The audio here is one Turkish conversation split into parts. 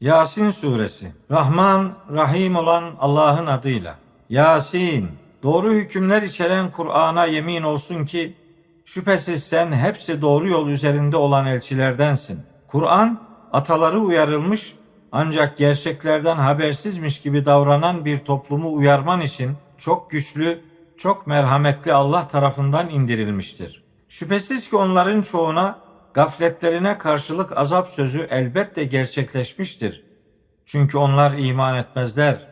Yasin Suresi Rahman, Rahim olan Allah'ın adıyla. Yasin, doğru hükümler içeren Kur'an'a yemin olsun ki, şüphesiz sen hepsi doğru yol üzerinde olan elçilerdensin. Kur'an, ataları uyarılmış, ancak gerçeklerden habersizmiş gibi davranan bir toplumu uyarman için çok güçlü, çok merhametli Allah tarafından indirilmiştir. Şüphesiz ki onların çoğuna gafletlerine karşılık azap sözü elbette gerçekleşmiştir. Çünkü onlar iman etmezler.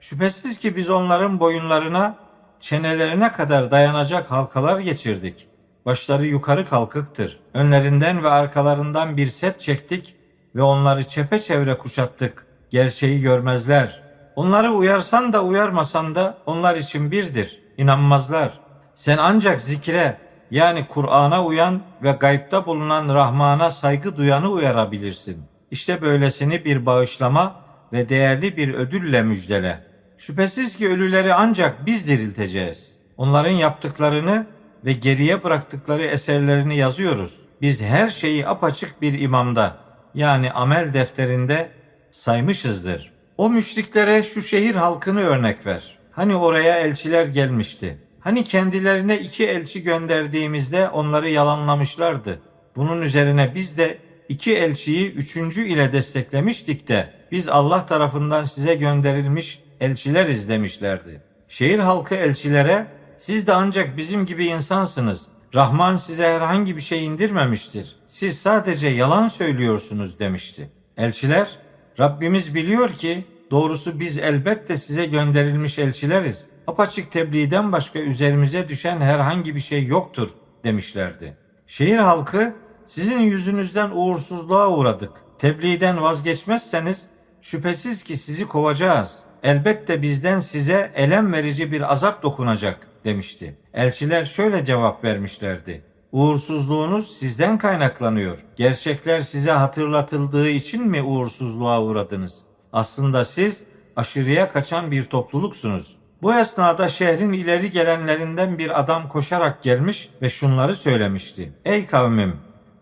Şüphesiz ki biz onların boyunlarına, çenelerine kadar dayanacak halkalar geçirdik. Başları yukarı kalkıktır. Önlerinden ve arkalarından bir set çektik ve onları çepeçevre kuşattık. Gerçeği görmezler. Onları uyarsan da uyarmasan da onlar için birdir. İnanmazlar. Sen ancak zikre, yani Kur'an'a uyan ve gaybta bulunan Rahman'a saygı duyanı uyarabilirsin. İşte böylesini bir bağışlama ve değerli bir ödülle müjdele. Şüphesiz ki ölüleri ancak biz dirilteceğiz. Onların yaptıklarını ve geriye bıraktıkları eserlerini yazıyoruz. Biz her şeyi apaçık bir imamda yani amel defterinde saymışızdır. O müşriklere şu şehir halkını örnek ver. Hani oraya elçiler gelmişti. Hani kendilerine iki elçi gönderdiğimizde onları yalanlamışlardı. Bunun üzerine biz de iki elçiyi üçüncü ile desteklemiştik de biz Allah tarafından size gönderilmiş elçileriz demişlerdi. Şehir halkı elçilere siz de ancak bizim gibi insansınız. Rahman size herhangi bir şey indirmemiştir. Siz sadece yalan söylüyorsunuz demişti. Elçiler Rabbimiz biliyor ki doğrusu biz elbette size gönderilmiş elçileriz apaçık tebliğden başka üzerimize düşen herhangi bir şey yoktur demişlerdi. Şehir halkı sizin yüzünüzden uğursuzluğa uğradık. Tebliğden vazgeçmezseniz şüphesiz ki sizi kovacağız. Elbette bizden size elem verici bir azap dokunacak demişti. Elçiler şöyle cevap vermişlerdi. Uğursuzluğunuz sizden kaynaklanıyor. Gerçekler size hatırlatıldığı için mi uğursuzluğa uğradınız? Aslında siz aşırıya kaçan bir topluluksunuz. Bu esnada şehrin ileri gelenlerinden bir adam koşarak gelmiş ve şunları söylemişti. Ey kavmim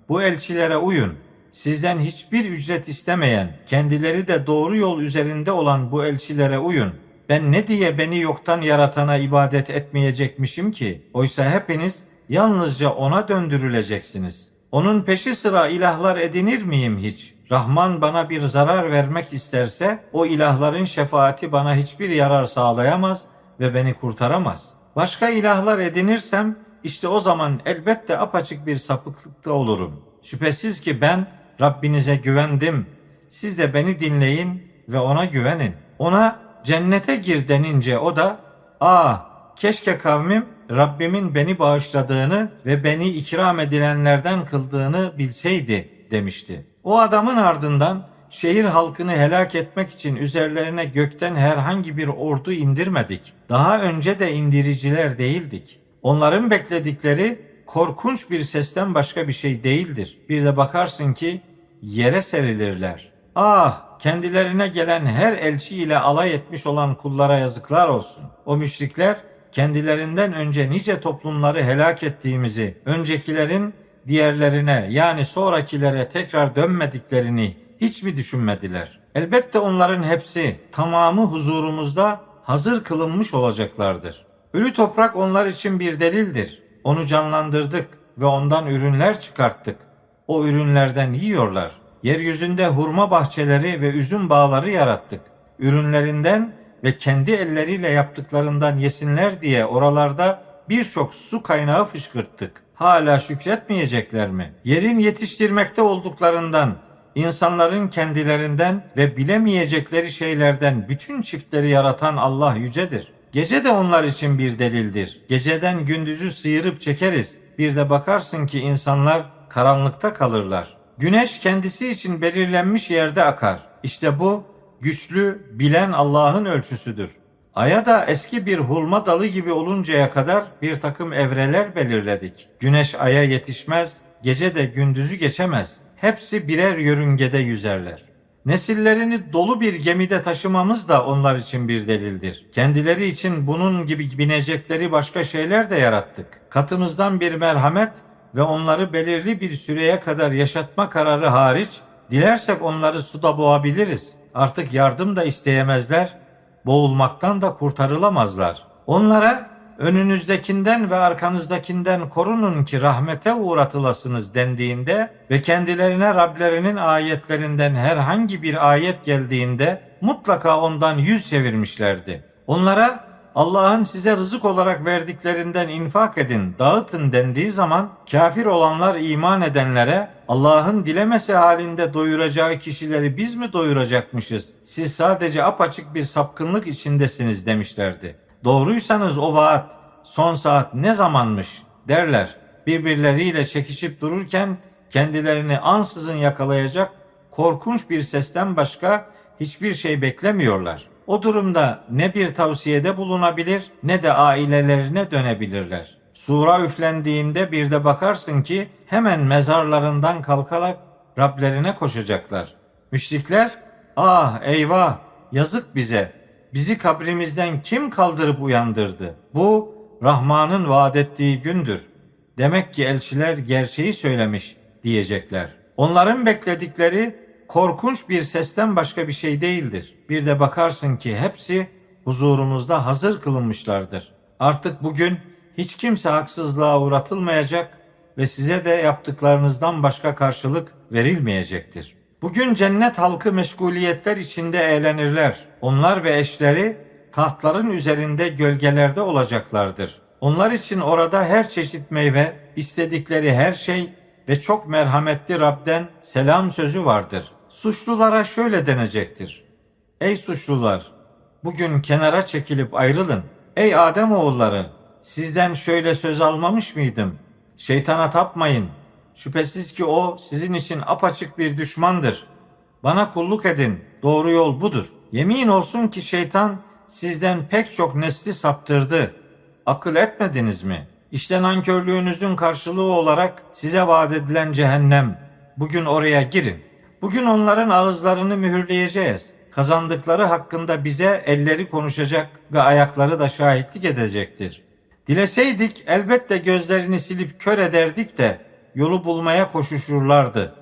bu elçilere uyun. Sizden hiçbir ücret istemeyen, kendileri de doğru yol üzerinde olan bu elçilere uyun. Ben ne diye beni yoktan yaratana ibadet etmeyecekmişim ki? Oysa hepiniz yalnızca ona döndürüleceksiniz. Onun peşi sıra ilahlar edinir miyim hiç? Rahman bana bir zarar vermek isterse o ilahların şefaati bana hiçbir yarar sağlayamaz ve beni kurtaramaz. Başka ilahlar edinirsem işte o zaman elbette apaçık bir sapıklıkta olurum. Şüphesiz ki ben Rabbinize güvendim. Siz de beni dinleyin ve ona güvenin. Ona cennete gir denince o da ah keşke kavmim Rabbimin beni bağışladığını ve beni ikram edilenlerden kıldığını bilseydi demişti. O adamın ardından şehir halkını helak etmek için üzerlerine gökten herhangi bir ordu indirmedik. Daha önce de indiriciler değildik. Onların bekledikleri korkunç bir sesten başka bir şey değildir. Bir de bakarsın ki yere serilirler. Ah kendilerine gelen her elçi ile alay etmiş olan kullara yazıklar olsun. O müşrikler kendilerinden önce nice toplumları helak ettiğimizi, öncekilerin diğerlerine yani sonrakilere tekrar dönmediklerini hiç mi düşünmediler? Elbette onların hepsi tamamı huzurumuzda hazır kılınmış olacaklardır. Ölü toprak onlar için bir delildir. Onu canlandırdık ve ondan ürünler çıkarttık. O ürünlerden yiyorlar. Yeryüzünde hurma bahçeleri ve üzüm bağları yarattık. Ürünlerinden ve kendi elleriyle yaptıklarından yesinler diye oralarda birçok su kaynağı fışkırttık. Hala şükretmeyecekler mi? Yerin yetiştirmekte olduklarından, insanların kendilerinden ve bilemeyecekleri şeylerden bütün çiftleri yaratan Allah yücedir. Gece de onlar için bir delildir. Geceden gündüzü sıyırıp çekeriz. Bir de bakarsın ki insanlar karanlıkta kalırlar. Güneş kendisi için belirlenmiş yerde akar. İşte bu güçlü, bilen Allah'ın ölçüsüdür. Aya da eski bir hulma dalı gibi oluncaya kadar bir takım evreler belirledik. Güneş aya yetişmez, gece de gündüzü geçemez. Hepsi birer yörüngede yüzerler. Nesillerini dolu bir gemide taşımamız da onlar için bir delildir. Kendileri için bunun gibi binecekleri başka şeyler de yarattık. Katımızdan bir merhamet ve onları belirli bir süreye kadar yaşatma kararı hariç Dilersek onları suda boğabiliriz. Artık yardım da isteyemezler. Boğulmaktan da kurtarılamazlar. Onlara önünüzdekinden ve arkanızdakinden korunun ki rahmete uğratılasınız dendiğinde ve kendilerine Rablerinin ayetlerinden herhangi bir ayet geldiğinde mutlaka ondan yüz çevirmişlerdi. Onlara Allah'ın size rızık olarak verdiklerinden infak edin, dağıtın dendiği zaman kafir olanlar iman edenlere Allah'ın dilemesi halinde doyuracağı kişileri biz mi doyuracakmışız? Siz sadece apaçık bir sapkınlık içindesiniz demişlerdi. Doğruysanız o vaat son saat ne zamanmış derler. Birbirleriyle çekişip dururken kendilerini ansızın yakalayacak korkunç bir sesten başka hiçbir şey beklemiyorlar. O durumda ne bir tavsiyede bulunabilir ne de ailelerine dönebilirler. Sura üflendiğinde bir de bakarsın ki hemen mezarlarından kalkarak Rablerine koşacaklar. Müşrikler ah eyvah yazık bize bizi kabrimizden kim kaldırıp uyandırdı? Bu Rahman'ın vaat ettiği gündür. Demek ki elçiler gerçeği söylemiş diyecekler. Onların bekledikleri korkunç bir sesten başka bir şey değildir. Bir de bakarsın ki hepsi huzurumuzda hazır kılınmışlardır. Artık bugün hiç kimse haksızlığa uğratılmayacak ve size de yaptıklarınızdan başka karşılık verilmeyecektir. Bugün cennet halkı meşguliyetler içinde eğlenirler. Onlar ve eşleri tahtların üzerinde gölgelerde olacaklardır. Onlar için orada her çeşit meyve, istedikleri her şey ve çok merhametli Rab'den selam sözü vardır. Suçlulara şöyle denecektir. Ey suçlular! Bugün kenara çekilip ayrılın. Ey Adem oğulları! Sizden şöyle söz almamış mıydım? Şeytana tapmayın. Şüphesiz ki o sizin için apaçık bir düşmandır. Bana kulluk edin. Doğru yol budur. Yemin olsun ki şeytan sizden pek çok nesli saptırdı. Akıl etmediniz mi? İşte nankörlüğünüzün karşılığı olarak size vaat edilen cehennem. Bugün oraya girin. Bugün onların ağızlarını mühürleyeceğiz. Kazandıkları hakkında bize elleri konuşacak ve ayakları da şahitlik edecektir. Dileseydik elbette gözlerini silip kör ederdik de yolu bulmaya koşuşurlardı.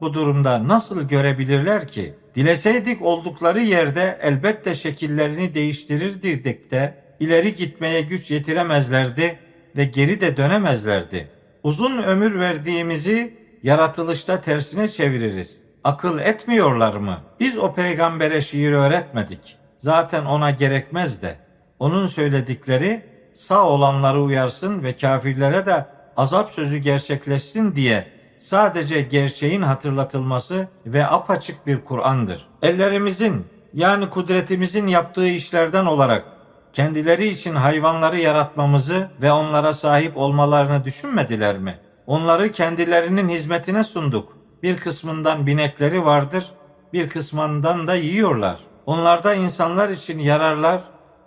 Bu durumda nasıl görebilirler ki? Dileseydik oldukları yerde elbette şekillerini değiştirirdik de ileri gitmeye güç yetiremezlerdi ve geri de dönemezlerdi. Uzun ömür verdiğimizi yaratılışta tersine çeviririz. Akıl etmiyorlar mı? Biz o peygambere şiir öğretmedik. Zaten ona gerekmez de. Onun söyledikleri sağ olanları uyarsın ve kafirlere de azap sözü gerçekleşsin diye sadece gerçeğin hatırlatılması ve apaçık bir Kur'an'dır. Ellerimizin yani kudretimizin yaptığı işlerden olarak kendileri için hayvanları yaratmamızı ve onlara sahip olmalarını düşünmediler mi? Onları kendilerinin hizmetine sunduk. Bir kısmından binekleri vardır, bir kısmından da yiyorlar. Onlarda insanlar için yararlar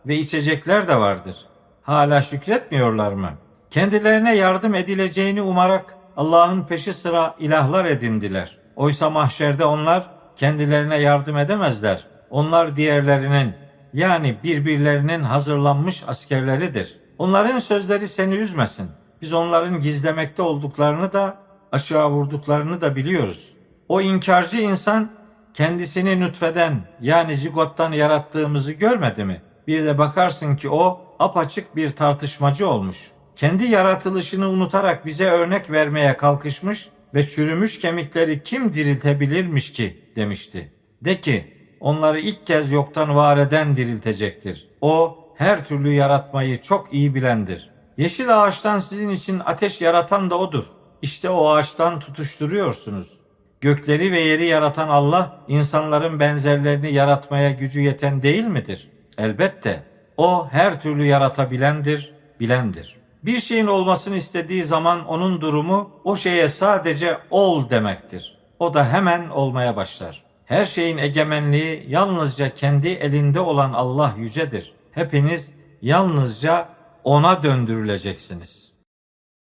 ve içecekler de vardır. Hala şükretmiyorlar mı? Kendilerine yardım edileceğini umarak Allah'ın peşi sıra ilahlar edindiler. Oysa mahşerde onlar kendilerine yardım edemezler. Onlar diğerlerinin yani birbirlerinin hazırlanmış askerleridir. Onların sözleri seni üzmesin. Biz onların gizlemekte olduklarını da aşağı vurduklarını da biliyoruz. O inkarcı insan kendisini nütfeden yani zigottan yarattığımızı görmedi mi? Bir de bakarsın ki o apaçık bir tartışmacı olmuş. Kendi yaratılışını unutarak bize örnek vermeye kalkışmış ve çürümüş kemikleri kim diriltebilirmiş ki demişti. De ki onları ilk kez yoktan var eden diriltecektir. O her türlü yaratmayı çok iyi bilendir. Yeşil ağaçtan sizin için ateş yaratan da odur. İşte o ağaçtan tutuşturuyorsunuz. Gökleri ve yeri yaratan Allah insanların benzerlerini yaratmaya gücü yeten değil midir? Elbette. O her türlü yaratabilendir, bilendir. Bir şeyin olmasını istediği zaman onun durumu o şeye sadece ol demektir. O da hemen olmaya başlar. Her şeyin egemenliği yalnızca kendi elinde olan Allah yücedir. Hepiniz yalnızca ona döndürüleceksiniz.''